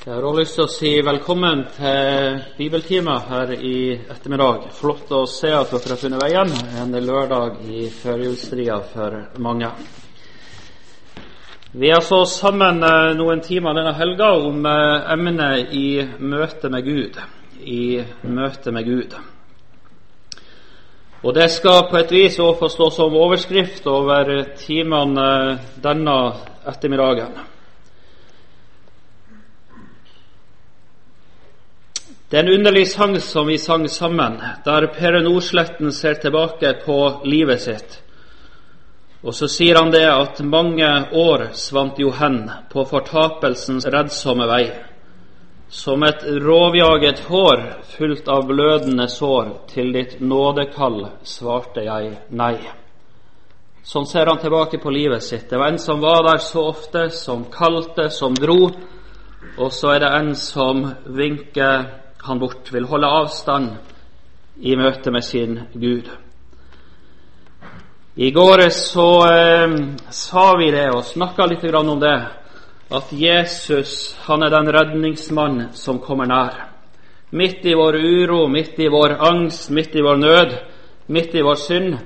Jeg har også lyst til å si velkommen til bibeltimen her i ettermiddag. Flott å se at dere har funnet veien en lørdag i førjulstria for mange. Vi er så sammen eh, noen timer denne helga om eh, emnet i møte med Gud. I møte med Gud. Og Det skal på et vis også få stå som overskrift over timene eh, denne ettermiddagen. Det er en underlig sang som vi sang sammen, der Per Nordsletten ser tilbake på livet sitt. Og så sier han det at mange år svant jo hen på fortapelsens redsomme vei. Som et rovjaget hår fullt av blødende sår, til ditt nådekall svarte jeg nei. Sånn ser han tilbake på livet sitt. Det var en som var der så ofte, som kalte, som dro. Og så er det en som vinker han bort, vil holde avstand i møte med sin Gud. I går så eh, sa vi det og snakka litt om det, at Jesus han er den redningsmann som kommer nær. Midt i vår uro, midt i vår angst, midt i vår nød, midt i vår synd,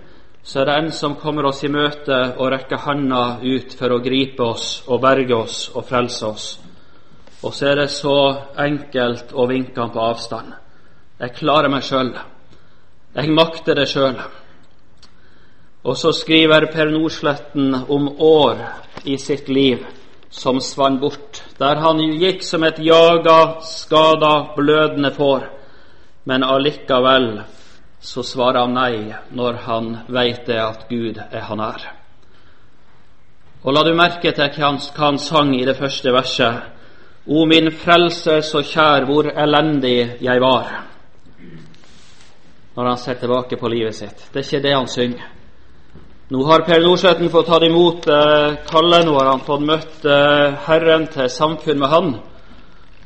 så er det en som kommer oss i møte og rekker handa ut for å gripe oss og berge oss og frelse oss. Og så er det så enkelt å vinke han på avstand. Jeg klarer meg sjøl. Jeg makter det sjøl. Og så skriver Per Nordsletten om år i sitt liv som svant bort, der han gikk som et jaga, skada, blødende får. Men allikevel så svarer han nei når han veit det at Gud er han er. Og la du merke til hva han, sang i det første verset. O min frelse, så kjær, hvor elendig jeg var. Når han ser tilbake på livet sitt. Det er ikke det han synger. Nå har Per Nordsletten fått tatt imot eh, kallet, nå har han fått møtt eh, Herren til samfunn med Han.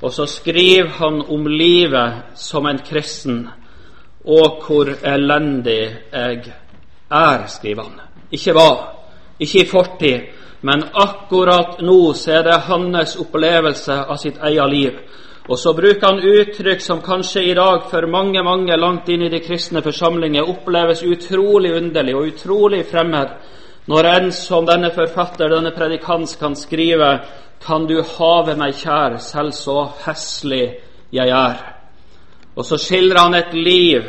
Og så skriver han om livet som en kristen, og hvor elendig jeg er, skriver han. Ikke hva, ikke i fortid, men akkurat nå så er det hans opplevelse av sitt eget liv. Og så bruker han uttrykk som kanskje i dag for mange mange langt inn i de kristne forsamlinger oppleves utrolig underlig og utrolig fremmed, når en som denne forfatter, denne predikant, kan skrive Kan du have meg kjær, selv så heslig jeg er. Og så skildrer han et liv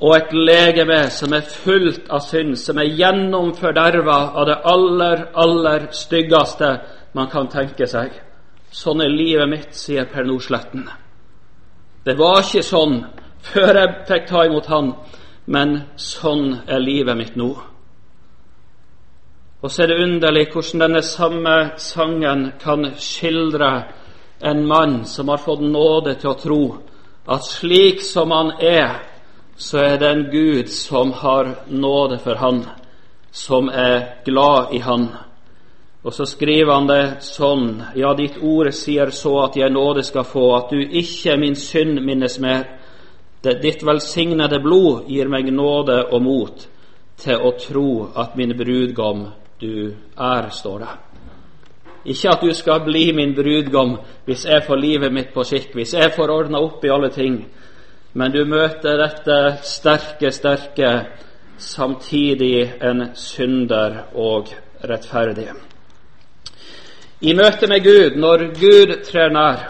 og et legeme som er fullt av synd, som er gjennomforderva av det aller, aller styggeste man kan tenke seg. Sånn er livet mitt, sier Per Nordsletten. Det var ikke sånn før jeg fikk ta imot Han, men sånn er livet mitt nå. Og så er det underlig hvordan denne samme sangen kan skildre en mann som har fått nåde til å tro at slik som han er, så er det en Gud som har nåde for han, som er glad i han. Og så skriver han det sånn, ja, ditt ord sier så at jeg nåde skal få, at du ikke min synd minnes mer. Ditt velsignede blod gir meg nåde og mot til å tro at min brudgom du er, står det. Ikke at du skal bli min brudgom hvis jeg får livet mitt på skikk, hvis jeg får ordna opp i alle ting, men du møter dette sterke, sterke, samtidig en synder og rettferdig. I møte med Gud, når Gud trer nær,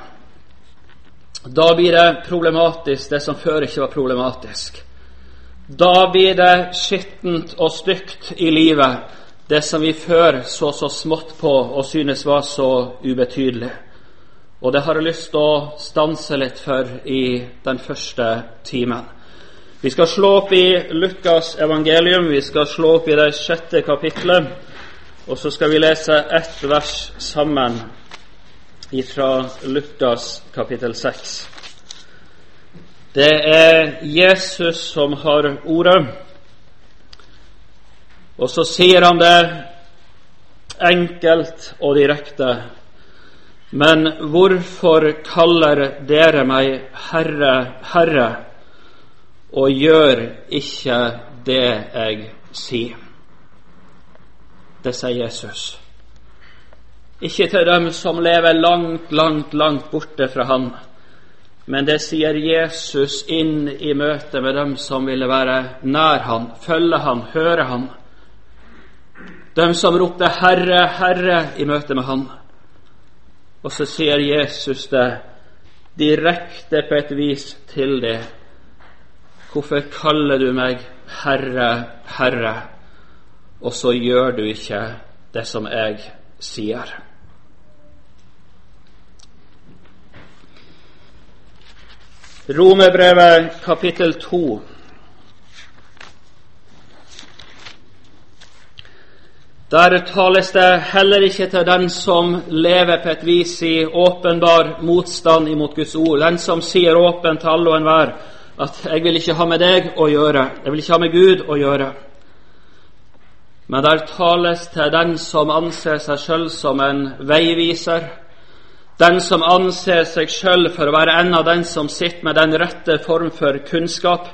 da blir det problematisk, det som før ikke var problematisk. Da blir det skittent og stygt i livet, det som vi før så så smått på og synes var så ubetydelig. Og det har jeg lyst til å stanse litt for i den første timen. Vi skal slå opp i Lukas evangelium, vi skal slå opp i det sjette kapitlet, og så skal vi lese ett vers sammen fra Lukas kapittel seks. Det er Jesus som har ordet, og så sier han det enkelt og direkte men hvorfor kaller dere meg Herre, Herre, og gjør ikke det jeg sier? Det sier Jesus. ikke til dem som lever langt, langt, langt borte fra ham, Men det sier Jesus inn i møte med dem som ville være nær ham, følge ham, høre ham. Dem som ropte 'Herre, Herre' i møte med Han. Og så sier Jesus det direkte på et vis til deg. Hvorfor kaller du meg Herre, Herre, og så gjør du ikke det som jeg sier? Romerbrevet kapittel 2. Der tales det heller ikke til den som lever på et vis i åpenbar motstand imot Guds ord, den som sier åpent til alle og enhver at 'jeg vil ikke ha med deg å gjøre', 'jeg vil ikke ha med Gud å gjøre'. Men der tales til den som anser seg sjøl som en veiviser, den som anser seg sjøl for å være en av den som sitter med den rette form for kunnskap,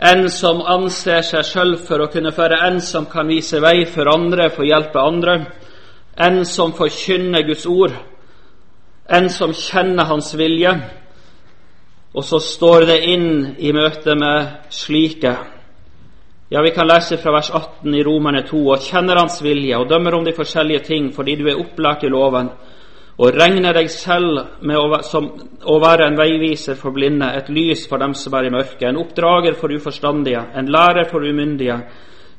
en som anser seg sjøl for å kunne føre en som kan vise vei for andre, for å hjelpe andre. En som forkynner Guds ord. En som kjenner Hans vilje. Og så står det inn i møte med slike. Ja, vi kan lese fra vers 18 i Romerne 2. Og kjenner Hans vilje og dømmer om de forskjellige ting fordi du er opplært i loven og regner deg selv med å, som, å være en veiviser for blinde, et lys for dem som er i mørket, en oppdrager for uforstandige, en lærer for umyndige,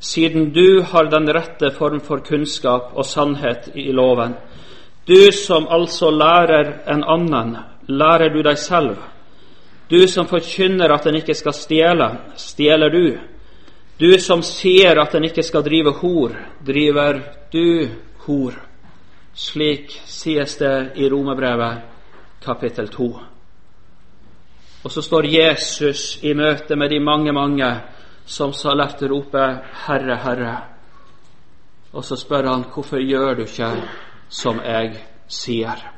siden du har den rette form for kunnskap og sannhet i loven. Du som altså lærer en annen, lærer du deg selv. Du som forkynner at en ikke skal stjele, stjeler du. Du som sier at en ikke skal drive hor, driver du hor. Slik sies det i Romerbrevet kapittel 2. Og så står Jesus i møte med de mange, mange som så lett roper 'Herre, Herre'. Og så spør han hvorfor gjør du ikke som jeg sier?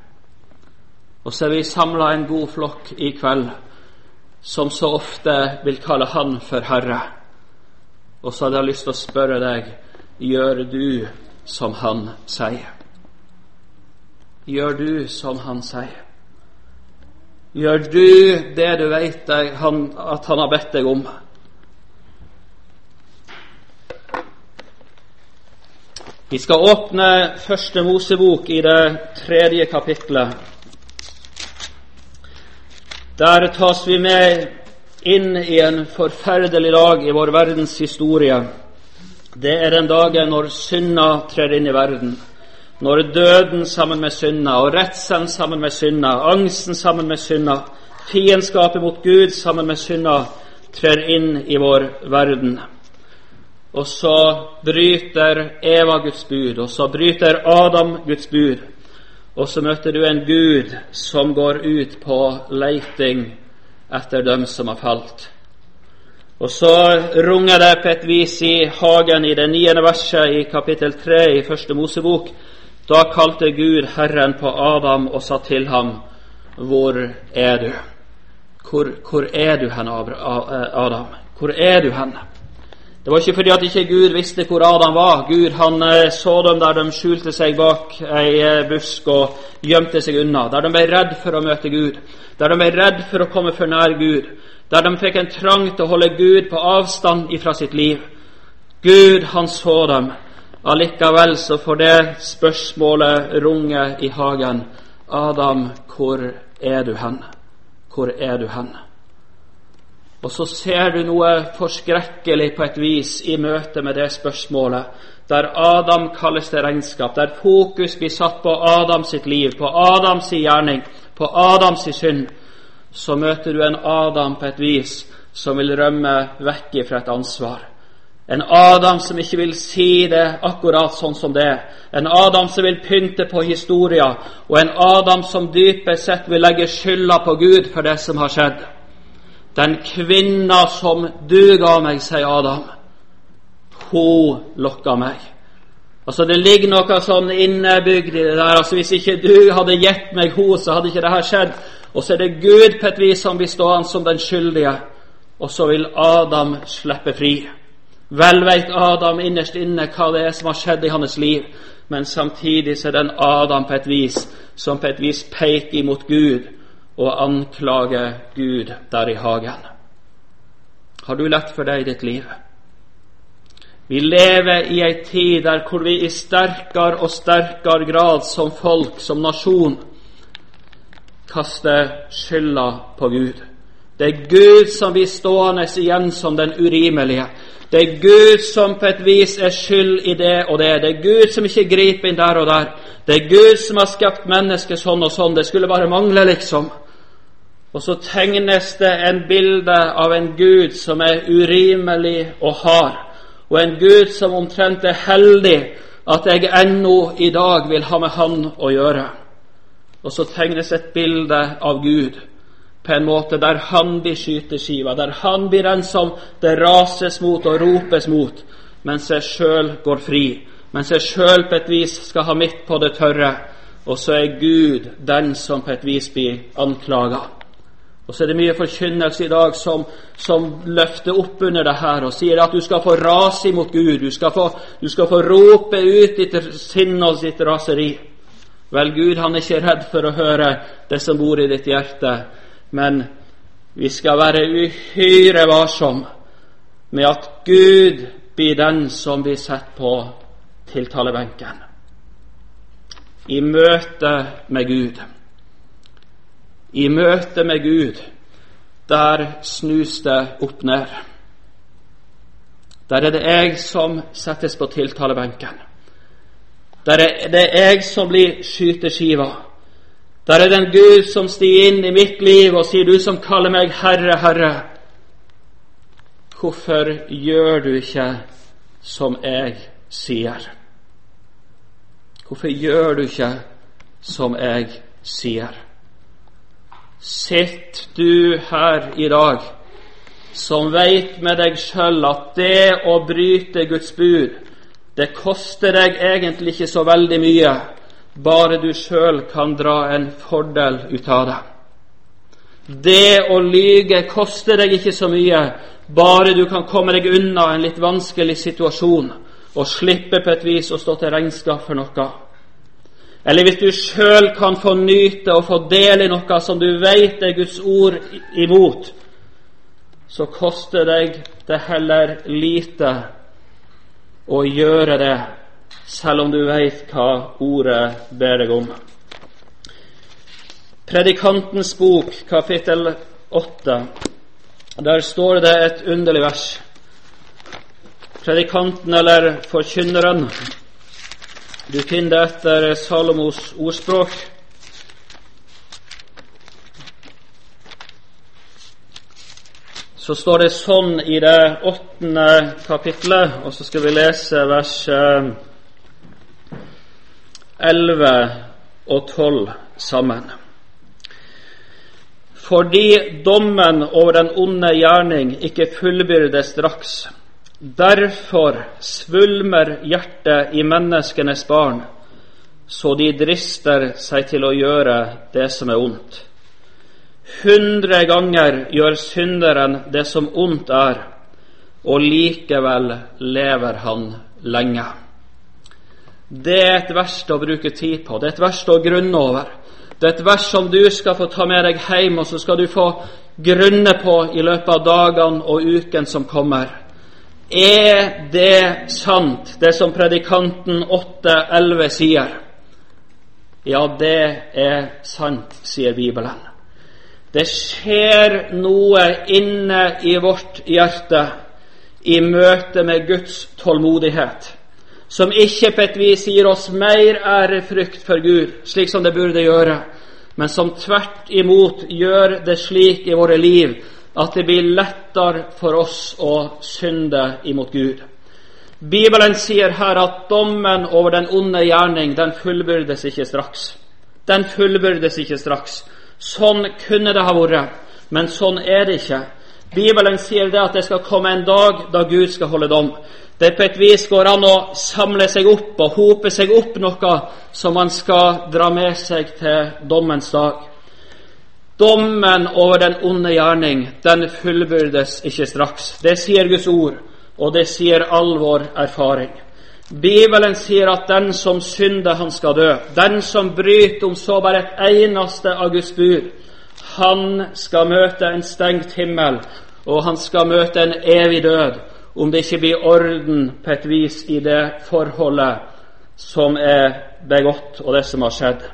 Og så er vi samla en god flokk i kveld som så ofte vil kalle Han for Herre. Og så hadde jeg lyst til å spørre deg gjør du som Han sier? Gjør du som han sier. Gjør du det du vet at han har bedt deg om. Vi skal åpne Første Mosebok i det tredje kapitlet. Der tas vi med inn i en forferdelig dag i vår verdens historie. Det er den dagen når synda trer inn i verden. Når døden sammen med synda og redselen sammen med synda, angsten sammen med synda, fiendskapet mot Gud sammen med synda trer inn i vår verden. Og så bryter Eva Guds bud, og så bryter Adam Guds bud. Og så møter du en Gud som går ut på leiting etter dem som har falt. Og så runger det på et vis i hagen i det niende verset i kapittel tre i Første Mosebok da kalte Gud Herren på Adam og sa til ham, Hvor er du? Hvor, hvor er du hen, Adam? Hvor er du hen? Det var ikke fordi at ikke Gud visste hvor Adam var. Gud han eh, så dem der de skjulte seg bak ei eh, busk og gjemte seg unna. Der de ble redd for å møte Gud. Der de ble redd for å komme for nær Gud. Der de fikk en trang til å holde Gud på avstand ifra sitt liv. Gud, han så dem. Allikevel så får det spørsmålet runge i hagen. Adam, hvor er du hen? Hvor er du hen? Og så ser du noe forskrekkelig på et vis i møte med det spørsmålet, der Adam kalles til regnskap, der fokus blir satt på Adams sitt liv, på Adams gjerning, på Adams synd. Så møter du en Adam på et vis som vil rømme vekk fra et ansvar. En Adam som ikke vil si det akkurat sånn som det. er. En Adam som vil pynte på historia, og en Adam som dypest sett vil legge skylda på Gud for det som har skjedd. Den kvinna som du ga meg, sier Adam, hun lokka meg. Altså Det ligger noe sånn innebygd i det der. altså Hvis ikke du hadde gitt meg henne, så hadde ikke det her skjedd. Og så er det Gud på et vis som blir stående som den skyldige, og så vil Adam slippe fri. Vel veit Adam innerst inne hva det er som har skjedd i hans liv. men samtidig så er den Adam på et vis som på et vis peker imot Gud og anklager Gud der i hagen. Har du lett for det i ditt liv? Vi lever i ei tid der hvor vi i sterkere og sterkere grad som folk, som nasjon, kaster skylda på Gud. Det er Gud som blir stående igjen som den urimelige. Det er Gud som på et vis er skyld i det og det. Det er Gud som ikke griper inn der og der. Det er Gud som har skapt mennesket sånn og sånn. Det skulle bare mangle, liksom. Og så tegnes det en bilde av en Gud som er urimelig og hard, og en Gud som omtrent er heldig at jeg ennå i dag vil ha med Han å gjøre. Og så tegnes et bilde av Gud på en måte der han blir skyteskiva, der han blir den som det rases mot og ropes mot, mens jeg sjøl går fri, mens jeg sjøl på et vis skal ha midt på det tørre. Og så er Gud den som på et vis blir anklaga. Og så er det mye forkynnelse i dag som, som, løfter opp under det her og sier at du skal få rase imot Gud, du skal få, du skal få rope ut ditt sinn og sitt raseri. Vel, Gud han er ikke redd for å høre det som bor i ditt hjerte, men vi skal være uhyre varsom med at Gud blir den som blir sett på tiltalebenken. I møte med Gud. I møte med Gud, der snus det opp ned. Der er det jeg som settes på tiltalebenken. Der er det jeg som blir skyteskiva. Der er det en Gud som stiger inn i mitt liv og sier, 'Du som kaller meg Herre, Herre', hvorfor gjør du ikke som jeg sier? Hvorfor gjør du ikke som jeg sier? Sitt du her i dag som veit med deg sjøl at det å bryte Guds bud, det koster deg egentlig ikke så veldig mye, bare du sjøl kan dra en fordel ut av det. Det å lyge koster deg ikke så mye, bare du kan komme deg unna en litt vanskelig situasjon og slippe på et vis å stå til regnskap for noe. Eller hvis du sjøl kan få nyte og få del i noe som du veit er Guds ord imot, så koster deg det heller lite å gjøre det, selv om du veit hva ordet ber deg om. Predikantens bok, kapittel 8. Der står det et underlig vers. Predikanten, eller forkynneren, du finner det etter Salomos ordspråk. Så står det sånn i det åttende kapitlet, og så skal vi lese vers 11 eh, og 12 sammen. Fordi dommen over den onde gjerning ikke fullbyrdes straks, Derfor svulmer hjertet i menneskenes barn, så de drister seg til å gjøre det som er ondt. Hundre ganger gjør synderen det som ondt er, og likevel lever han lenge. Det er et vers å bruke tid på, det er et vers å grunne over. Det er et vers som du skal få ta med deg hjem, og så skal du få grunne på i løpet av dagene og uken som kommer. Er det sant, det som predikanten 8.11 sier? Ja, det er sant, sier Bibelen. Det skjer noe inne i vårt hjerte i møte med Guds tålmodighet, som ikke på et vis gir oss mer ærefrykt for Gud, slik som det burde gjøre, men som tvert imot gjør det slik i våre liv at det blir lettere for oss å synde imot Gud. Bibelen sier her at dommen over den onde gjerning, den fullbyrdes ikke straks. Den fullbyrdes ikke straks. Sånn kunne det ha vært, men sånn er det ikke. Bibelen sier det at det skal komme en dag da Gud skal holde dom. Det på et vis går an å samle seg opp og hope seg opp noe som man skal dra med seg til dommens dag. Dommen over den onde gjerning, den fullbyrdes ikke straks. Det sier Guds ord, og det sier all vår erfaring. Bibelen sier at den som synder, han skal dø. Den som bryter om så bare et eneste av Guds bud, han skal møte en stengt himmel, og han skal møte en evig død om det ikke blir orden på et vis i det forholdet som er begått, og det som har skjedd.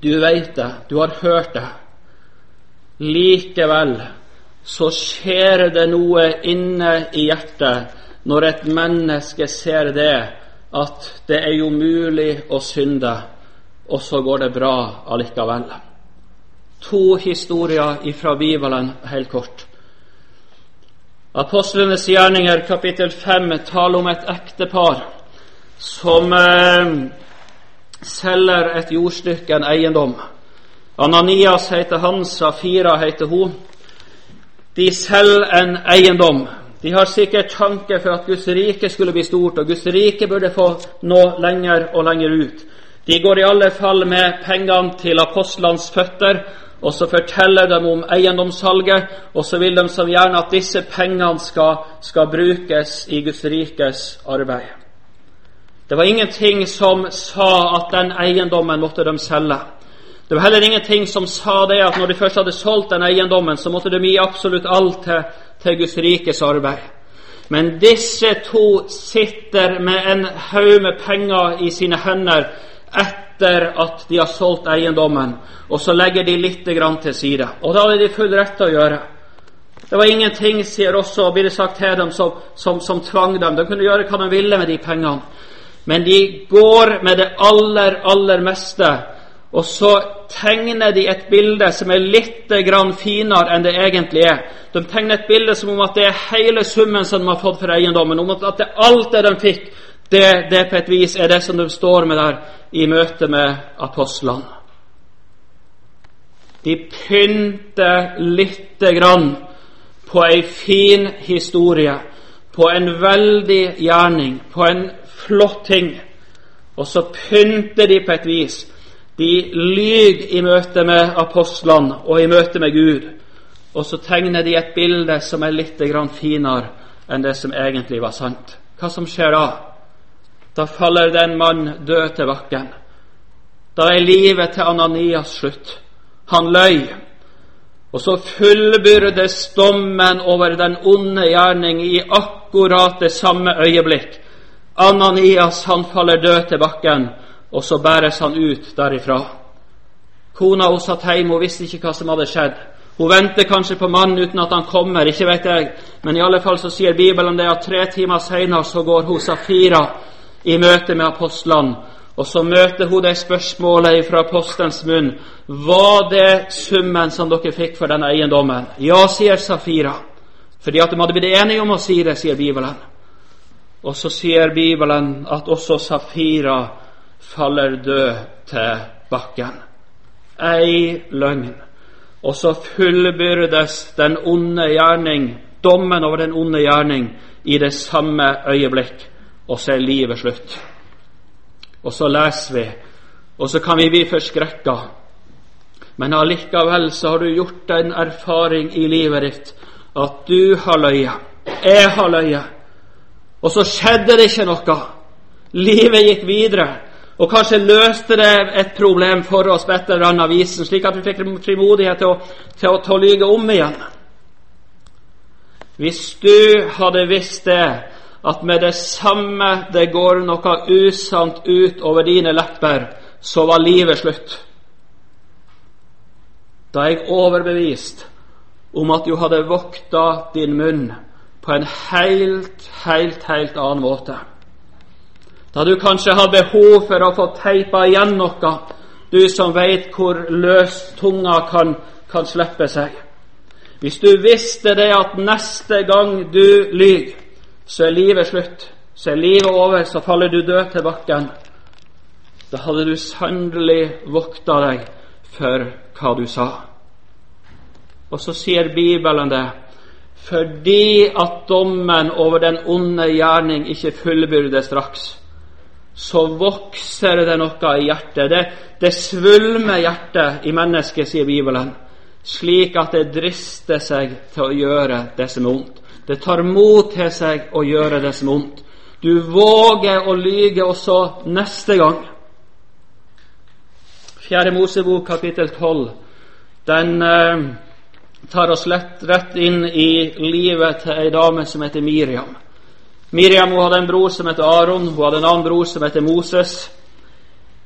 Du veit det, du har hørt det. Likevel så skjer det noe inne i hjertet når et menneske ser det, at det er jo mulig å synde, og så går det bra allikevel. To historier fra Bibelen helt kort. Apostlenes gjerninger, kapittel 5, taler om et ektepar som eh, selger et jordstykke, en eiendom. Ananias heter han, Safira heter hun. De selger en eiendom. De har sikkert tanke for at Guds rike skulle bli stort, og Guds rike burde få nå lenger og lenger ut. De går i alle fall med pengene til apostlenes føtter, og så forteller de om eiendomssalget, og så vil de så gjerne at disse pengene skal, skal brukes i Guds rikes arbeid. Det var ingenting som sa at den eiendommen måtte de selge. Det var heller ingenting som sa det at når de først hadde solgt den eiendommen, så måtte de gi absolutt alt til, til Guds rikes arbeid. Men disse to sitter med en haug med penger i sine hender etter at de har solgt eiendommen, og så legger de litt til side. Og det hadde de full rett til å gjøre. Det var ingenting, sier også, blir det sagt dem, som, som, som tvang dem. De kunne gjøre hva de ville med de pengene. Men de går med det aller, aller meste og så tegner de et bilde som er litt grann finere enn det egentlig er. De tegner et bilde som om at det er hele summen som de har fått for eiendommen. Om at det alt det de fikk, det, det på et vis er det som de står med der i møte med apostlene. De pynter lite grann på ei fin historie, på en veldig gjerning, på en flott ting. Og så pynter de på et vis de lyver i møte med apostlene og i møte med Gud, og så tegner de et bilde som er litt finere enn det som egentlig var sant. Hva som skjer da? Da faller den mann død til bakken. Da er livet til Ananias slutt. Han løy. Og så fullbyrdes dommen over den onde gjerning i akkurat det samme øyeblikk. Ananias han faller død til bakken, og så bæres han ut derifra. Kona hun satt hjemme, hun visste ikke hva som hadde skjedd. Hun venter kanskje på mannen uten at han kommer, ikke vet jeg. Men i alle fall så sier Bibelen det at tre timer seinere så går hun Safira i møte med apostlene. Og så møter hun det spørsmålet fra apostelens munn. Var det summen som dere fikk for den eiendommen? Ja, sier Safira. Fordi at de hadde blitt enige om å si det, sier Bibelen. Og så sier Bibelen at også Safira faller død til bakken. Ei løgn. Og så fullbyrdes den onde gjerning, dommen over den onde gjerning, i det samme øyeblikk, og så er livet slutt. Og så leser vi, og så kan vi bli forskrekka. Men allikevel så har du gjort en erfaring i livet ditt at du har løyet, jeg har løyet, og så skjedde det ikke noe. Livet gikk videre. Og kanskje løste det et problem for oss på et eller annet vis, slik at vi fikk frimodighet til å, til, å, å lyge om igjen. Hvis du hadde visst det, at med det samme det går noe usant ut over dine lepper, så var livet slutt. Da er jeg overbevist om at du hadde vokta din munn på en helt, helt, helt annen måte. Da du kanskje har behov for å få teipa igjen noe, du som veit hvor løst tunga kan, kan slippe seg. Hvis du visste det at neste gang du lyver, så er livet slutt, så er livet over, så faller du død til bakken. Da hadde du sannelig vokta deg for hva du sa. Og så sier Bibelen det fordi at dommen over den onde gjerning ikke fullbyrdes straks så vokser det noe i hjertet. Det, det svulmer hjertet i mennesket, sier Bibelen, slik at det drister seg til å gjøre det som er ondt. Det tar mot til seg å gjøre det som er ondt. Du våger å lyge også neste gang. Fjerde Mosebok kapittel 12 den eh, tar oss lett rett inn i livet til ei dame som heter Miriam. Miriam hun hadde en bror som heter Aron, hun hadde en annen bror som heter Moses.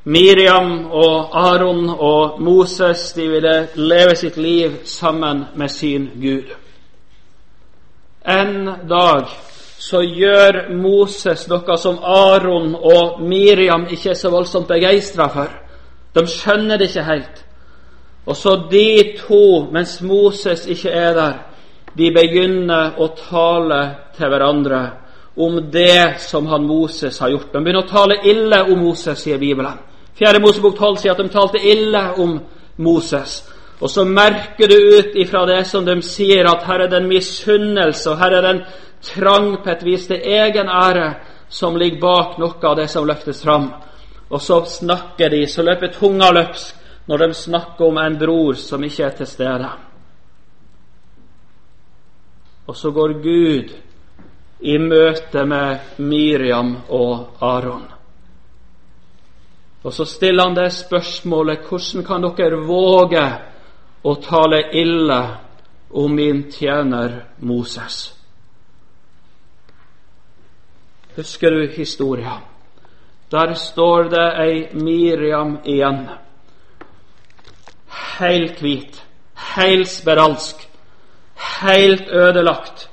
Miriam og Aron og Moses de ville leve sitt liv sammen med sin Gud. En dag så gjør Moses noe som Aron og Miriam ikke er så voldsomt begeistra for. De skjønner det ikke helt. Og så de to, mens Moses ikke er der, de begynner å tale til hverandre om det som han Moses har gjort. De begynner å tale ille om Moses, sier Bibelen. Fjerde Mosebok 12 sier at de talte ille om Moses. Og så merker du ut ifra det som de sier, at her er det en misunnelse, og her er det en trang på et vis til egen ære som ligger bak noe av det som løftes fram. Og så snakker de, så løper tunga løpsk når de snakker om en bror som ikke er til stede. Og så går Gud i møte med Miriam og Aron. Og så stiller han det spørsmålet hvordan kan dere våge å tale ille om min tjener Moses? Husker du historia? Der står det ei Miriam igjen. Helt hvit, helt spedalsk, helt ødelagt.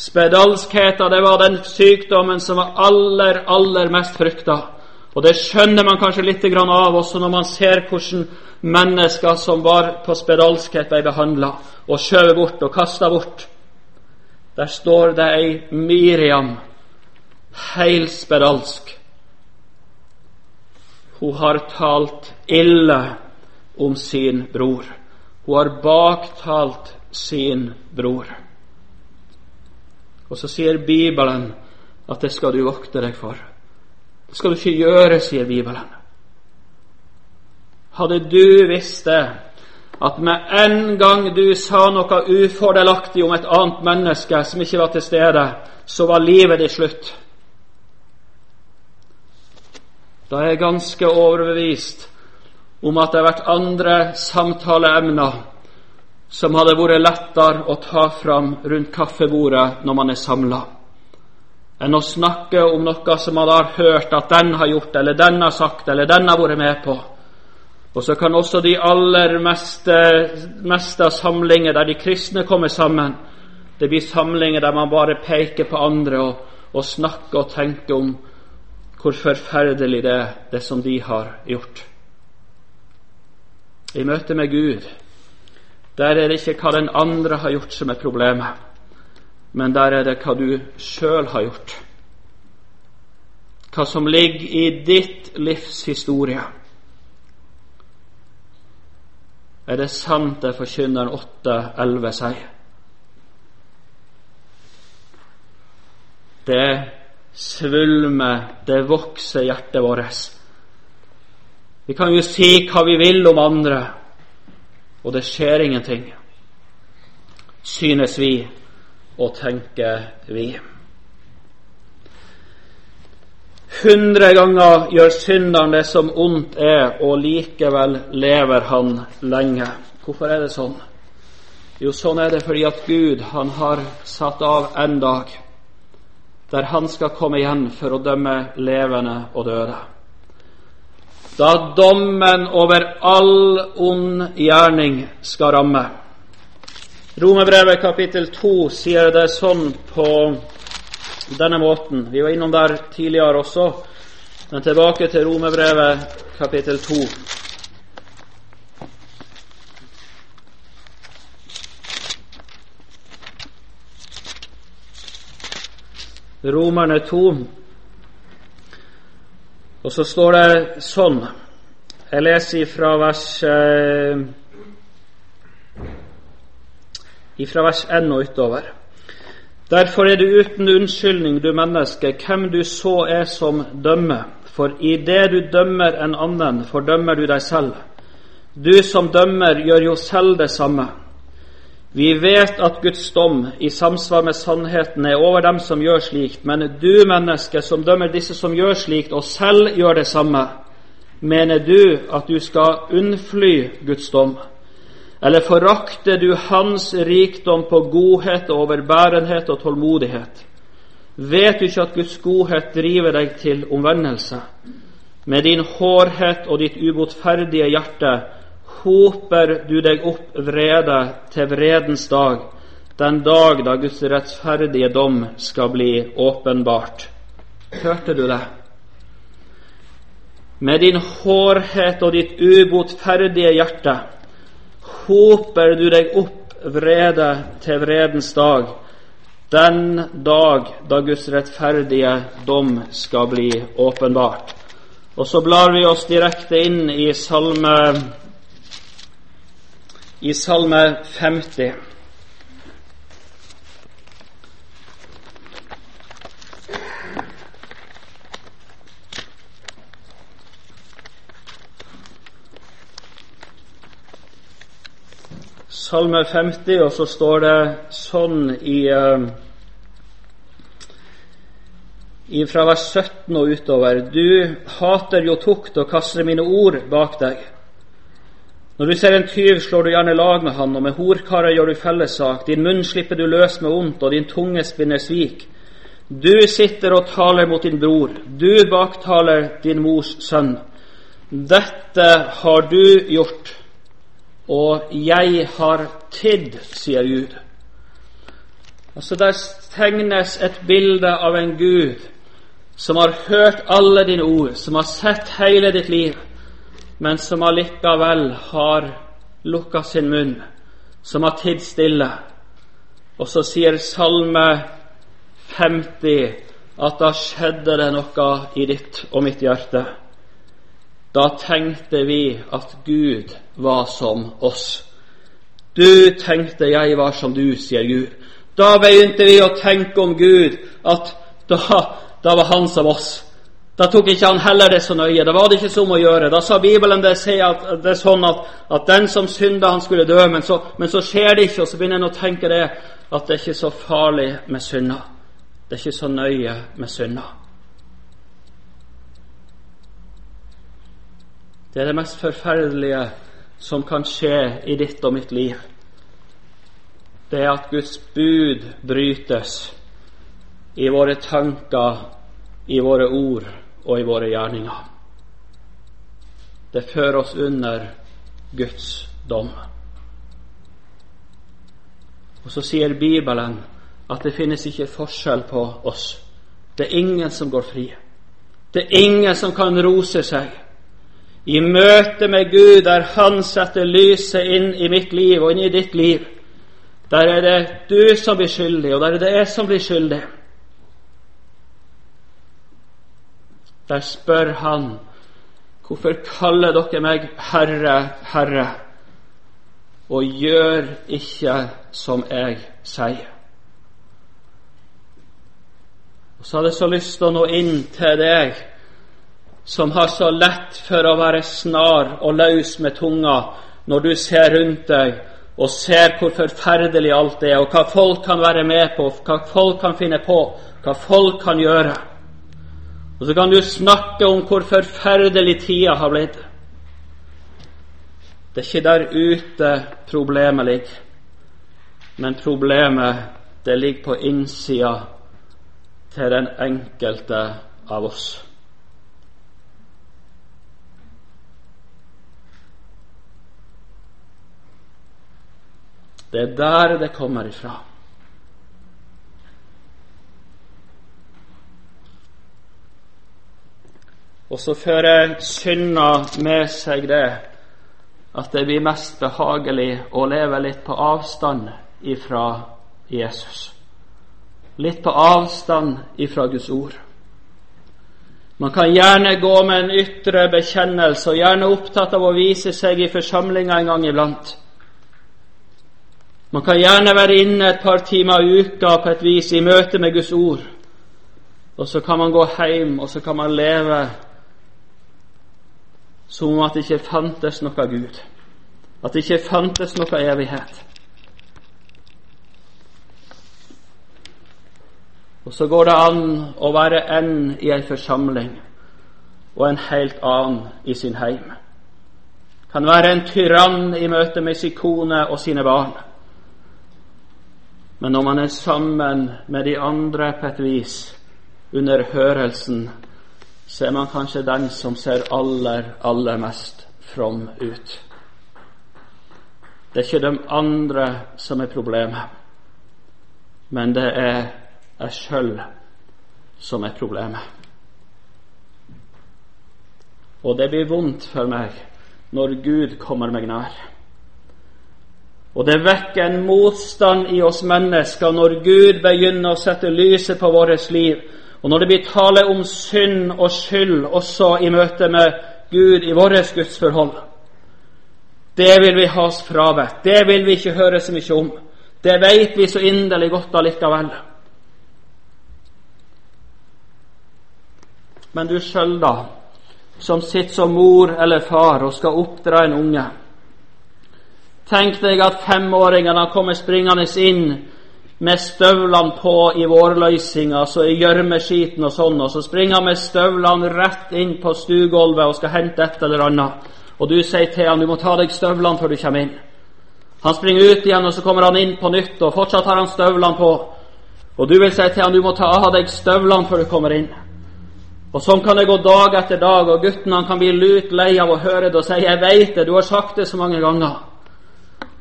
Spedalskheten det var den sykdommen som var aller, aller mest frykta. Og det skjønner man kanskje litt av også når man ser hvordan mennesker som var på spedalskhet, ble behandla og skjøvet bort og kasta bort. Der står det ei Miriam, helt spedalsk. Hun har talt ille om sin bror. Hun har baktalt sin bror. Og så sier Bibelen at det skal du vokte deg for. Skal du ikke gjøre, sier Bibelen. Hadde du visst det, at med en gang du sa noe ufordelaktig om et annet menneske som ikke var til stede, så var livet ditt slutt. Da er jeg ganske overbevist om at det har vært andre samtaleemner som hadde vært lettere å ta fram rundt kaffebordet når man er samla enn å snakke om noe som man har hørt at den har gjort, eller den har sagt, eller den har vært med på. Og så kan også de aller meste, meste samlinger der de kristne kommer sammen, det blir samlinger der man bare peker på andre og, og snakker og tenker om hvor forferdelig det er, det som de har gjort. I møte med Gud der er det ikke hva den andre har gjort, som er problemet men der er det hva du sjøl har gjort. Hva som ligger i ditt livs historie. Er det sant det forkynneren 8.11 sier? Det svulmer, det vokser hjertet vårt. Vi kan jo si hva vi vil om andre, og det skjer ingenting, synes vi og tenker vi. Hundre ganger gjør synderen det som ondt er, og likevel lever han lenge. Hvorfor er det sånn? Jo, sånn er det fordi at Gud han har satt av en dag der han skal komme igjen for å dømme levende og døde. Da dommen over all ond gjerning skal ramme. Romerbrevet kapittel 2 sier det sånn på denne måten. Vi var innom der tidligere også, men tilbake til Romerbrevet kapittel 2. Romerne 2. Og så står det sånn Jeg leser fra vers eh, ifra vers 1 og utover. Derfor er du uten unnskyldning, du menneske, hvem du så er som dømmer. For i det du dømmer en annen, fordømmer du deg selv. Du som dømmer, gjør jo selv det samme. Vi vet at Guds dom i samsvar med sannheten er over dem som gjør slikt, men du, menneske, som dømmer disse som gjør slikt, og selv gjør det samme, mener du at du skal unnfly Guds dom? Eller forakter du Hans rikdom på godhet, og overbærenhet og tålmodighet? Vet du ikke at Guds godhet driver deg til omvendelse? Med din hårhet og ditt ubotferdige hjerte hoper du deg opp vrede til vredens dag, den dag da Guds rettferdige dom skal bli åpenbart. Hørte du det? Med din hårhet og ditt ubotferdige hjerte hoper du deg opp vrede til vredens dag, den dag da Guds rettferdige dom skal bli åpenbart. Og så blar vi oss direkte inn i salme, i salme 50. Salme 50, og så står det sånn i i fra vers 17 og utover Du hater jo tukt og kaster mine ord bak deg. Når du ser en tyv, slår du gjerne lag med han, og med horkarer gjør du fellessak. Din munn slipper du løs med ondt, og din tunge spinner svik. Du sitter og taler mot din bror, du baktaler din mors sønn. Dette har du gjort og 'jeg har tidd', sier Gud. Altså Der tegnes et bilde av en Gud som har hørt alle dine ord, som har sett hele ditt liv, men som allikevel har lukka sin munn, som har tidd stille. Og så sier Salme 50 at da skjedde det noe i ditt og mitt hjerte. Da tenkte vi at Gud var som oss. Du tenkte jeg var som du, sier Gud. Da begynte vi å tenke om Gud at da, da var han som oss. Da tok ikke han heller det så nøye. Da var det ikke som å gjøre. Da sa Bibelen det, at, det er sånn at, at, den som synda, han skulle dø. Men så, men så skjer det ikke, og så begynner en å tenke det at det er ikke så farlig med synda. Det er ikke så nøye med synda. Det er det mest forferdelige som kan skje i ditt og mitt liv. Det er at Guds bud brytes i våre tanker, i våre ord og i våre gjerninger. Det fører oss under Guds dom. Og så sier Bibelen at det finnes ikke forskjell på oss. Det er ingen som går fri. Det er ingen som kan rose seg i møte med Gud, der Han setter lyset inn i mitt liv og inn i ditt liv, der er det du som blir skyldig, og der er det jeg som blir skyldig. Der spør han, hvorfor kaller dere meg Herre, Herre, og gjør ikke som jeg sier? Og så hadde jeg så lyst til å nå inn til deg som har så lett for å være snar og løs med tunga når du ser rundt deg og ser hvor forferdelig alt er, og hva folk kan være med på, hva folk kan finne på, hva folk kan gjøre. Og så kan du snakke om hvor forferdelig tida har blitt. Det er ikke der ute problemet ligger, men problemet det ligger på innsida til den enkelte av oss. Det er der det kommer ifra. Og så fører synda med seg det at det blir mest behagelig å leve litt på avstand ifra Jesus. Litt på avstand ifra Guds ord. Man kan gjerne gå med en ytre bekjennelse og gjerne opptatt av å vise seg i forsamlinga en gang iblant. Man kan gjerne være inne et par timer i uka på et vis i møte med Guds ord. Og så kan man gå hjem, og så kan man leve som om at det ikke fantes noe Gud. At det ikke fantes noe evighet. Og så går det an å være en i ei forsamling og en helt annen i sin heim. Kan være en tyrann i møte med sin kone og sine barn men når man er sammen med de andre på et vis under hørelsen, så er man kanskje den som ser aller, aller mest from ut. Det er ikke de andre som er problemet, men det er jeg sjøl som er problemet. Og det blir vondt for meg når Gud kommer meg nær. Og det vekker en motstand i oss mennesker når Gud begynner å sette lyset på vårt liv, og når det blir tale om synd og skyld også i møte med Gud i vårt gudsforhold. Det vil vi ha oss frabedt. Det vil vi ikke høre så mye om. Det vet vi så inderlig godt allikevel. Men du sjøl, da, som sitter som mor eller far og skal oppdra en unge. Tenk deg at femåringene kommer springende inn med støvlene på i vårløysinga, så i gjørmeskiten og sånn, og så springer han med støvlene rett inn på stuegulvet og skal hente et eller annet. Og du sier til han du må ta deg støvlene før du kommer inn. Han springer ut igjen, og så kommer han inn på nytt, og fortsatt har han støvlene på. Og du vil si til han du må ta av deg støvlene før du kommer inn. Og Sånn kan det gå dag etter dag, og gutten han kan bli lut lei av å høre det og si 'Jeg veit det, du har sagt det så mange ganger'.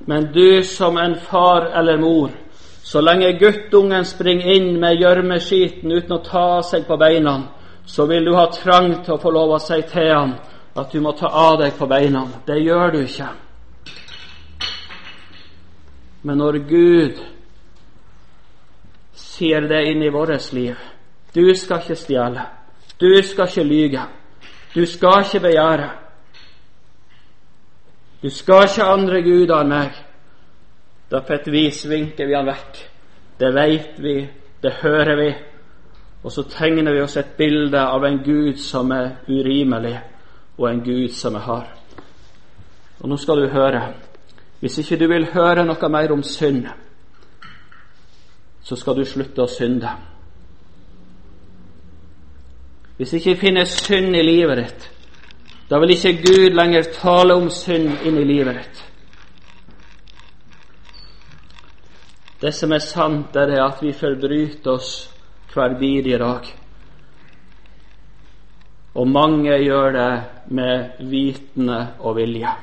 Men du som en far eller mor, så lenge guttungen springer inn med gjørmeskiten uten å ta seg på beina, så vil du ha trang til å få lov å si til han at du må ta av deg på beina. Det gjør du ikke. Men når Gud sier det inn i vårt liv Du skal ikke stjele. Du skal ikke lyge. Du skal ikke begjære. Du skal ikke andre guder enn meg. Da på et vis vinker vi han vekk. Det veit vi, det hører vi. Og så tegner vi oss et bilde av en Gud som er urimelig, og en Gud som er hard. Og nå skal du høre. Hvis ikke du vil høre noe mer om synd, så skal du slutte å synde. Hvis ikke finnes synd i livet ditt, da vil ikke Gud lenger tale om synd inn i livet ditt. Det som er sant, er at vi forbryter oss hver bidige dag. Og mange gjør det med vitende og vilje.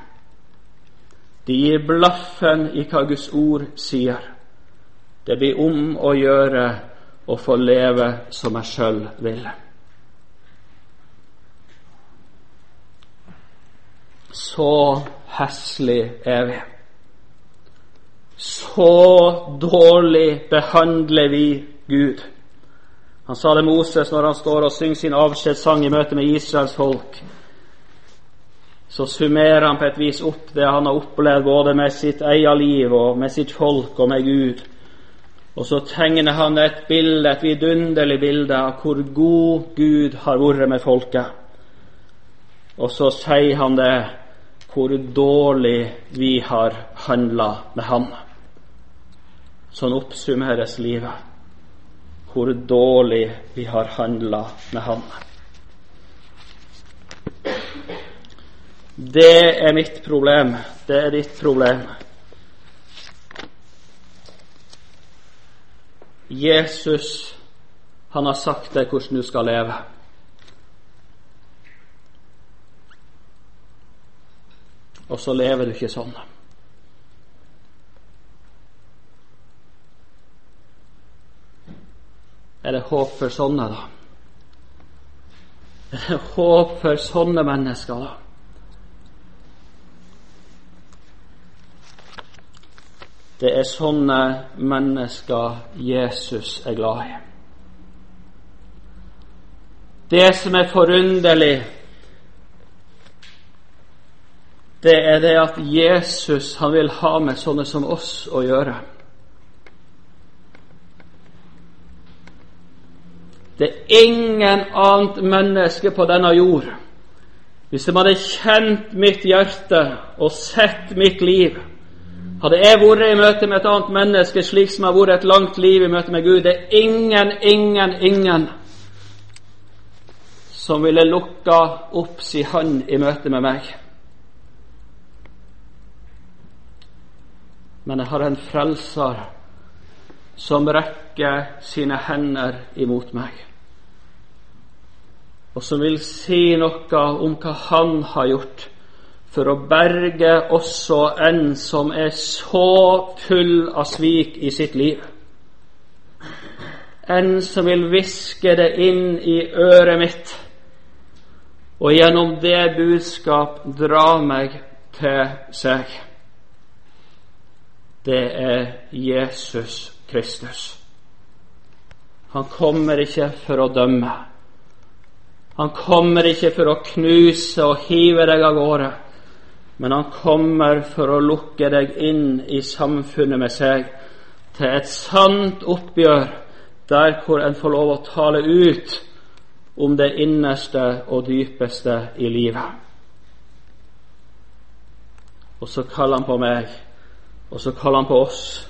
De gir blaffen i hva Guds ord sier. Det blir om å gjøre å få leve som jeg sjøl vil. Så heslig er vi. Så dårlig behandler vi Gud. Han sa det Moses når han står og synger sin avskjedssang i møte med Israels folk. Så summerer han på et vis opp det han har opplevd både med sitt eget liv og med sitt folk og med Gud. Og så tegner han et bilde, et vidunderlig bilde av hvor god Gud har vært med folket. Og så sier han det hvor dårlig vi har handla med Han. Sånn oppsummeres livet. Hvor dårlig vi har handla med Han. Det er mitt problem. Det er ditt problem. Jesus, han har sagt deg hvordan du skal leve. Og så lever du ikke sånn. Er det håp for sånne, da? Er det håp for sånne mennesker, da? Det er sånne mennesker Jesus er glad i. Det som er forunderlig det er det at Jesus han vil ha med sånne som oss å gjøre. Det er ingen annet menneske på denne jord Hvis de hadde kjent mitt hjerte og sett mitt liv, Hadde jeg vært i møte med et annet menneske slik som jeg har vært et langt liv i møte med Gud, det er ingen, ingen, ingen som ville lukka opp si hånd i møte med meg. Men jeg har en frelser som rekker sine hender imot meg, og som vil si noe om hva han har gjort for å berge også en som er så full av svik i sitt liv. En som vil hviske det inn i øret mitt og gjennom det budskap dra meg til seg. Det er Jesus Kristus. Han kommer ikke for å dømme. Han kommer ikke for å knuse og hive deg av gårde, men han kommer for å lukke deg inn i samfunnet med seg, til et sant oppgjør der hvor en får lov å tale ut om det innerste og dypeste i livet. Og så kaller han på meg, og så kaller han på oss,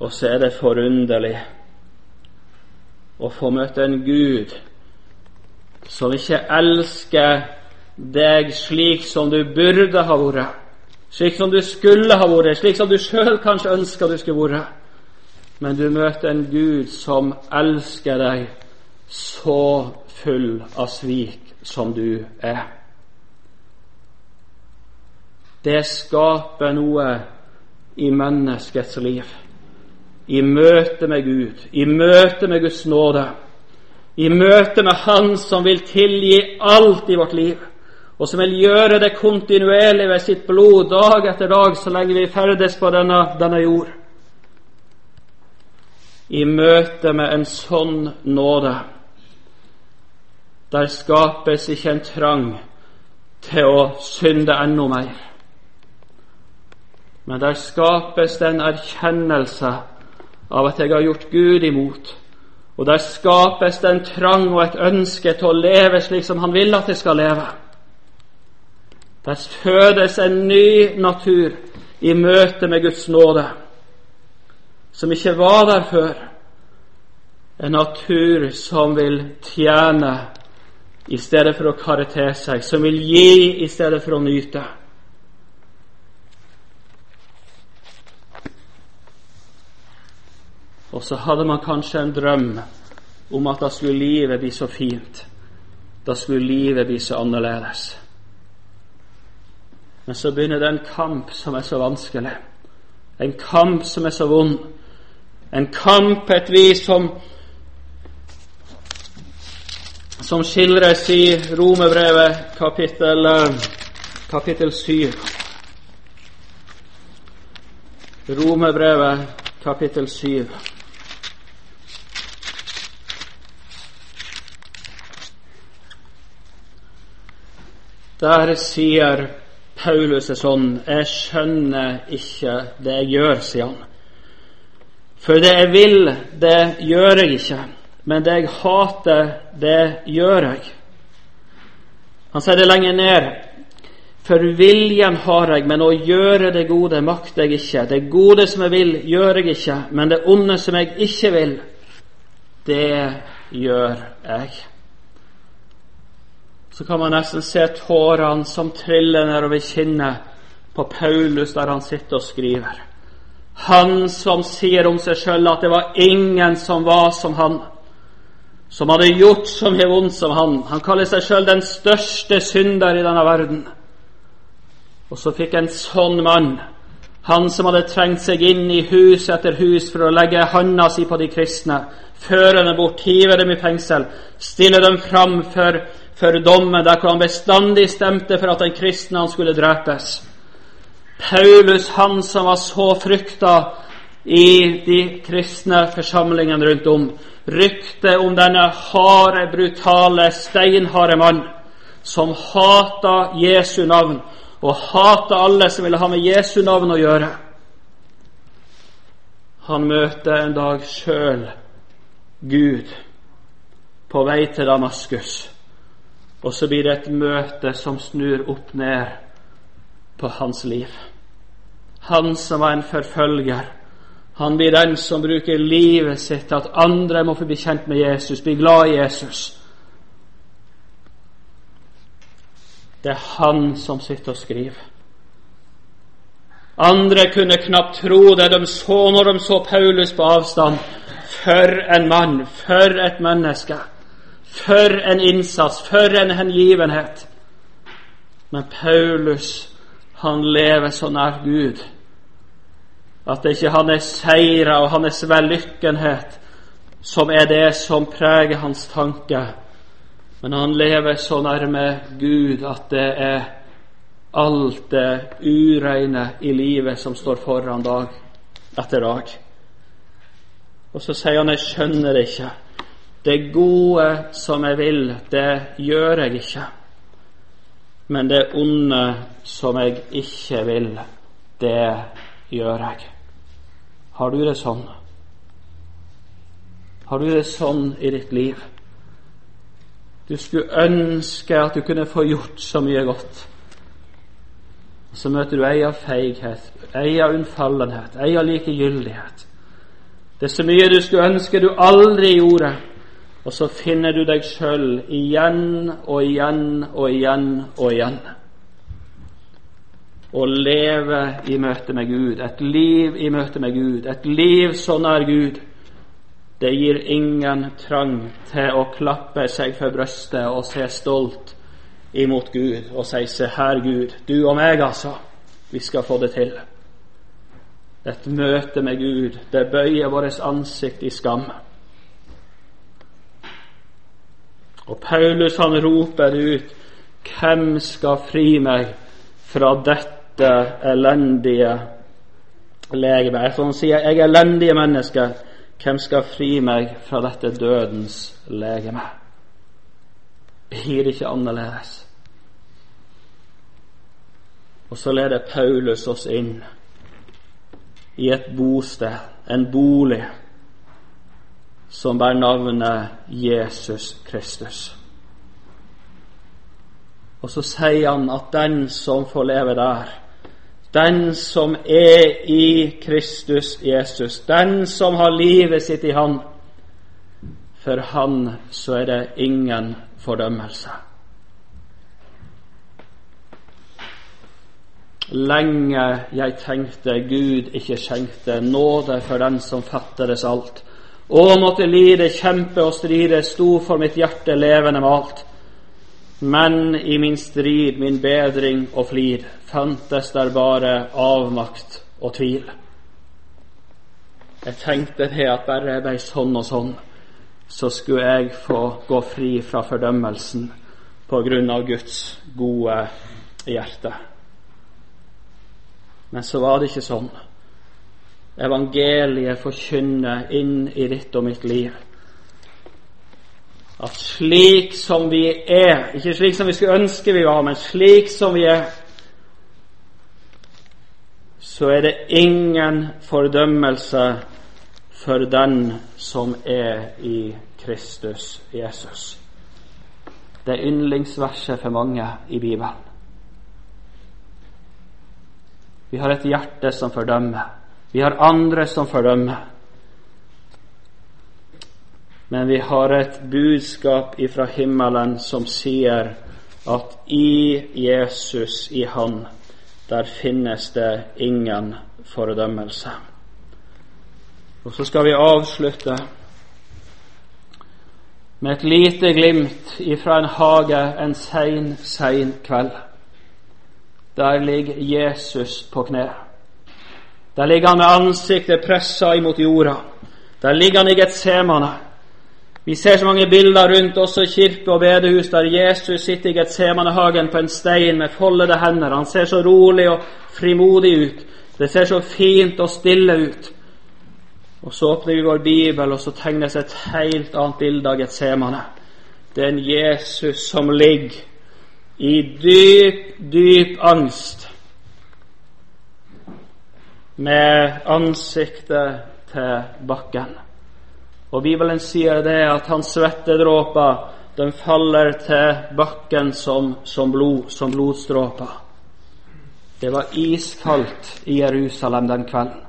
og så er det forunderlig å få møte en Gud som ikke elsker deg slik som du burde ha vært, slik som du skulle ha vært, slik som du sjøl kanskje ønska du skulle vært, men du møter en Gud som elsker deg så full av svik som du er. Det skaper noe i menneskets liv. I møte med Gud, i møte med Guds nåde, i møte med Han som vil tilgi alt i vårt liv, og som vil gjøre det kontinuerlig ved sitt blod dag etter dag så lenge vi ferdes på denne, denne jord. I møte med en sånn nåde der skapes ikke en trang til å synde enda mer. Men der skapes den erkjennelse av at jeg har gjort Gud imot. Og der skapes det en trang og et ønske til å leve slik som Han vil at jeg skal leve. Der fødes en ny natur i møte med Guds nåde, som ikke var der før. En natur som vil tjene i stedet for å karre til seg, som vil gi i stedet for å nyte. Og så hadde man kanskje en drøm om at da skulle livet bli så fint. Da skulle livet bli så annerledes. Men så begynner det en kamp som er så vanskelig. En kamp som er så vond. En kamp et vis som som skildres i Romerbrevet kapittel, kapittel 7. Romerbrevet kapittel 7. Der sier Paulus sånn Jeg skjønner ikke det jeg gjør, sier han. For det jeg vil, det gjør jeg ikke men det jeg hater, det gjør jeg. Han sier det lenger ned. For viljen har jeg, men å gjøre det gode makter jeg ikke. Det gode som jeg vil, gjør jeg ikke, men det onde som jeg ikke vil, det gjør jeg. Så kan man nesten se tårene som triller nedover kinnet på Paulus der han sitter og skriver. Han som sier om seg sjøl at det var ingen som var som han som hadde gjort så mye vondt som han. Han kaller seg sjøl den største synder i denne verden. Og så fikk en sånn mann, han som hadde trengt seg inn i hus etter hus for å legge handa si på de kristne, føre dem bort, hive dem i fengsel, stille dem fram for, for dommen, der hvor han bestandig stemte for at den kristne han skulle drepes. Paulus, han som var så frykta i de kristne forsamlingene rundt om, ryktet om denne harde, brutale, steinharde mann som hata Jesu navn og hata alle som ville ha med Jesu navn å gjøre. Han møter en dag sjøl Gud på vei til Damaskus, og så blir det et møte som snur opp ned på hans liv. Han som var en forfølger, han blir den som bruker livet sitt til at andre må få bli kjent med Jesus, bli glad i Jesus. Det er han som sitter og skriver. Andre kunne knapt tro det de så når de så Paulus på avstand. For en mann, for et menneske, for en innsats, for en hengivenhet. Men Paulus, han lever så nær Gud at det ikke hans seire og hans vellykkenhet som er det som preger hans tanke, men han lever så nærme Gud at det er alt det ureine i livet som står foran dag etter dag. Og så sier han 'jeg skjønner det ikke'. Det gode som jeg vil, det gjør jeg ikke. Men det onde som jeg ikke vil, det gjør jeg. Har du det sånn? Har du det sånn i ditt liv? Du skulle ønske at du kunne få gjort så mye godt. Så møter du ei av feighet, ei av unnfallenhet, ei av likegyldighet. Det er så mye du skulle ønske du aldri gjorde, og så finner du deg sjøl igjen og igjen og igjen og igjen. Å leve i møte med Gud, et liv i møte med Gud, et liv så nær Gud, det gir ingen trang til å klappe seg for brystet og se stolt imot Gud og si 'Se her, Gud, du og meg, altså. Vi skal få det til'. Et møte med Gud, det bøyer vårt ansikt i skam. Og Paulus han roper ut 'Hvem skal fri meg fra dette elendige legemet?' Han sier 'Jeg er elendige menneske. Hvem skal fri meg fra dette dødens legeme?' Blir ikke annerledes. Og så leder Paulus oss inn i et bosted, en bolig, som bærer navnet Jesus Kristus. Og så sier han at den som får leve der, den som er i Kristus Jesus, den som har livet sitt i Han, for han så er det ingen fordømmelse. Lenge jeg tenkte Gud ikke skjenkte nåde for den som fattades alt. Og måtte lide, kjempe og stride, sto for mitt hjerte levende malt. Men i min strid, min bedring og flid, fantes der bare avmakt og tvil. Jeg tenkte det at bare jeg ble sånn og sånn, så skulle jeg få gå fri fra fordømmelsen på grunn av Guds gode hjerte. Men så var det ikke sånn. Evangeliet forkynner inn i ditt og mitt liv at slik som vi er, ikke slik som vi skulle ønske vi var, men slik som vi er, så er det ingen fordømmelse for den som er i Kristus Jesus. Det er yndlingsverset for mange i Bibelen. Vi har et hjerte som fordømmer. Vi har andre som fordømmer. Men vi har et budskap ifra himmelen som sier at i Jesus, i Han, der finnes det ingen fordømmelse. Og så skal vi avslutte med et lite glimt ifra en hage en sein, sein kveld. Der ligger Jesus på kne. Der ligger han med ansiktet pressa imot jorda. Der ligger han i Getsemane. Vi ser så mange bilder rundt også kirke og bedehus der Jesus sitter i Getsemanehagen på en stein med foldede hender. Han ser så rolig og frimodig ut. Det ser så fint og stille ut. Og Så åpner vi vår bibel, og så tegnes et helt annet bilde av Getsemane. Det er en Jesus som ligger i dyp, dyp angst med ansiktet til bakken. Og Bibelen sier det at hans svettedråper de faller til bakken som, som blod, som blodstråper. Det var iskaldt i Jerusalem den kvelden.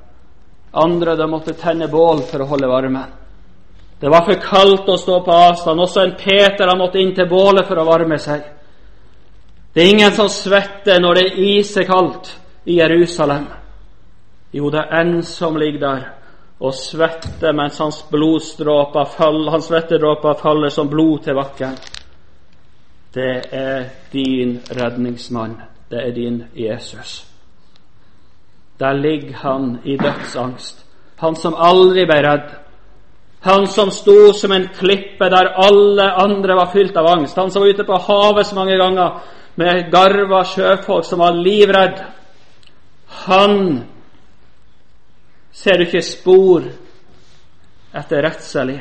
Andre de måtte tenne bål for å holde varmen. Det var for kaldt å stå på avstand. Også en Peter han måtte inn til bålet for å varme seg. Det er ingen som svetter når det er isekaldt i Jerusalem. Jo, det er en som ligger der og svetter mens hans blodstråper faller, hans svettedråper faller som blod til bakken. Det er din redningsmann. Det er din Jesus. Der ligger han i dødsangst. Han som aldri ble redd. Han som sto som en klippe der alle andre var fylt av angst. Han som var ute på havet så mange ganger med garva sjøfolk som var livredd. Han ser du ikke spor etter redselig.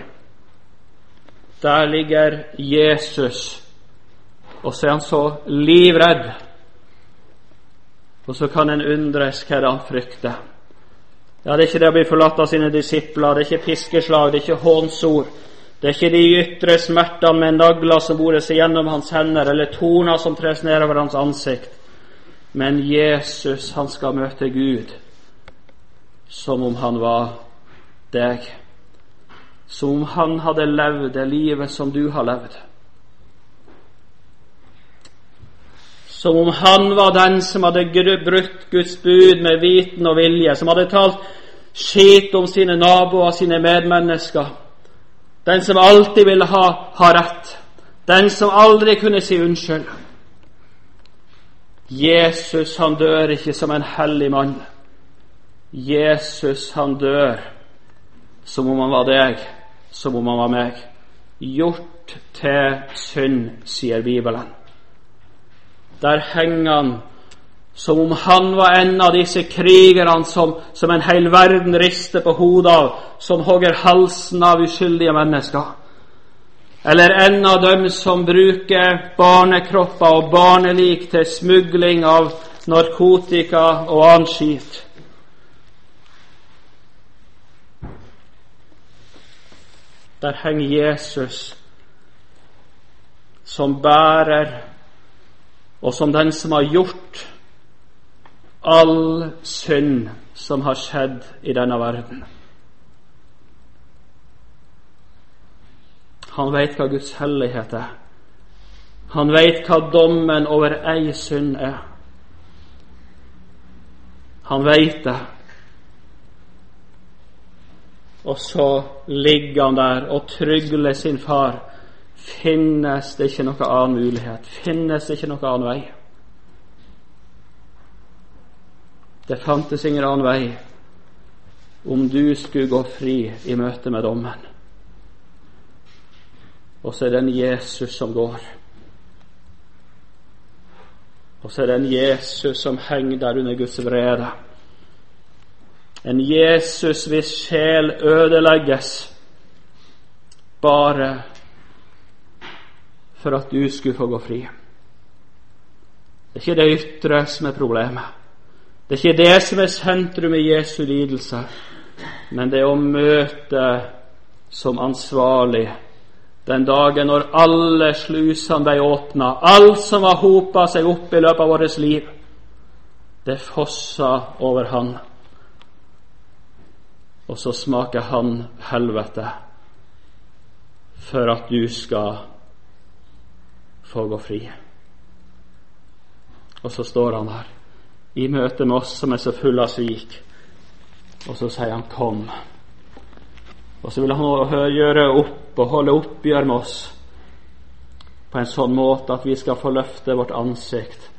Der ligger Jesus, og så er han så livredd. Og så kan en undres hva han frykter. Ja, Det er ikke det å bli forlatt av sine disipler, det er ikke piskeslag, det er ikke hånsord. Det er ikke de ytre smertene med nagler som bores gjennom hans hender, eller torner som tres nedover hans ansikt. Men Jesus, han skal møte Gud som om han var deg. Som om han hadde levd det livet som du har levd. Som om han var den som hadde brutt Guds bud med viten og vilje, som hadde talt skit om sine naboer og sine medmennesker. Den som alltid ville ha, ha rett. Den som aldri kunne si unnskyld. Jesus, han dør ikke som en hellig mann. Jesus, han dør som om han var deg, som om han var meg. Gjort til synd, sier Bibelen. Der henger han som om han var en av disse krigerne som, som en hel verden rister på hodet av, som hogger halsen av uskyldige mennesker. Eller en av dem som bruker barnekropper og barnelik til smugling av narkotika og annen skit. Der henger Jesus som bærer, og som den som har gjort all synd som har skjedd i denne verden. Han veit hva Guds hellighet er. Han veit hva dommen over ei synd er. Han veit det. Og så ligger han der og trygler sin far. Finnes det ikke noen annen mulighet? Finnes det ikke noen annen vei? Det fantes ingen annen vei om du skulle gå fri i møte med dommen. Og så er det en Jesus som går. Og så er det en Jesus som henger der under Guds vrede. En Jesus hvis sjel ødelegges bare for at du skulle få gå fri. Det er ikke det ytre som er problemet. Det er ikke det som er sentrum i Jesu lidelse, men det er å møte som ansvarlig den dagen når alle slusene ble åpna, alt som har hopa seg opp i løpet av vårt liv, det fossa over Han. Og så smaker Han helvete for at du skal få gå fri. Og så står han her i møte med oss som er så fulle av svik. Og så sier han 'kom'. Og så vil han gjøre opp og holde oppgjør med oss på en sånn måte at vi skal få løfte vårt ansikt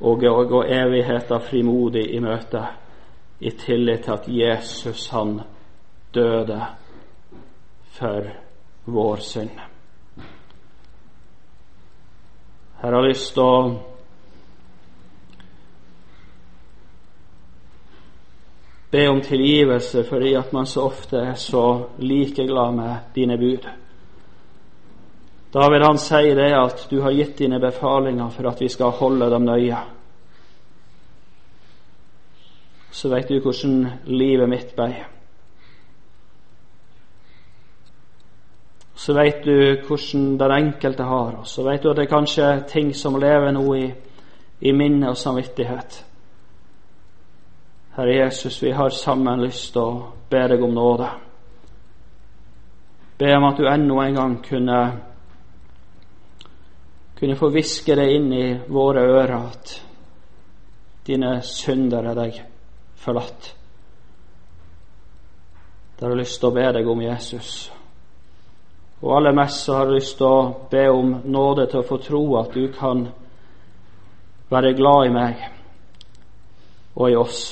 og gå evigheten frimodig i møte, i tillit til at Jesus, han døde for vår synd. Her har jeg lyst til å be om tilgivelse fordi at man så ofte er så likeglad med dine bud. Da vil han si det at du har gitt dine befalinger for at vi skal holde dem nøye. Så veit du hvordan livet mitt ble. Så veit du hvordan den enkelte har, og så veit du at det er kanskje ting som lever nå i, i minne og samvittighet Herre Jesus, vi har sammen lyst til å be deg om nåde. Be om at du ennå en gang kunne, kunne få hviske det inn i våre ører at dine synder er deg forlatt. Da har jeg lyst til å be deg om Jesus. Og aller mest har jeg lyst til å be om nåde til å få tro at du kan være glad i meg og i oss,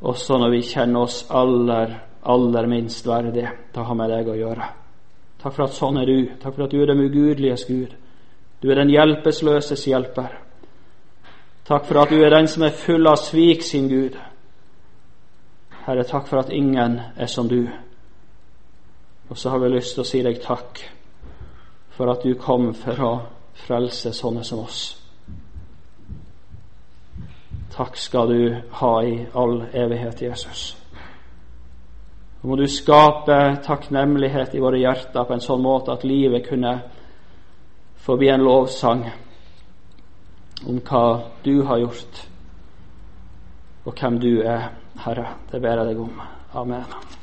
også når vi kjenner oss aller, aller minst verdige til å ha med deg å gjøre. Takk for at sånn er du. Takk for at du er den ugudeliges Gud. Du er den hjelpeløses hjelper. Takk for at du er den som er full av svik sin Gud. Herre, takk for at ingen er som du. Og så har vi lyst til å si deg takk for at du kom for å frelse sånne som oss. Takk skal du ha i all evighet, Jesus. Nå må du skape takknemlighet i våre hjerter på en sånn måte at livet kunne få bli en lovsang om hva du har gjort, og hvem du er, Herre. Det ber jeg deg om. Amen.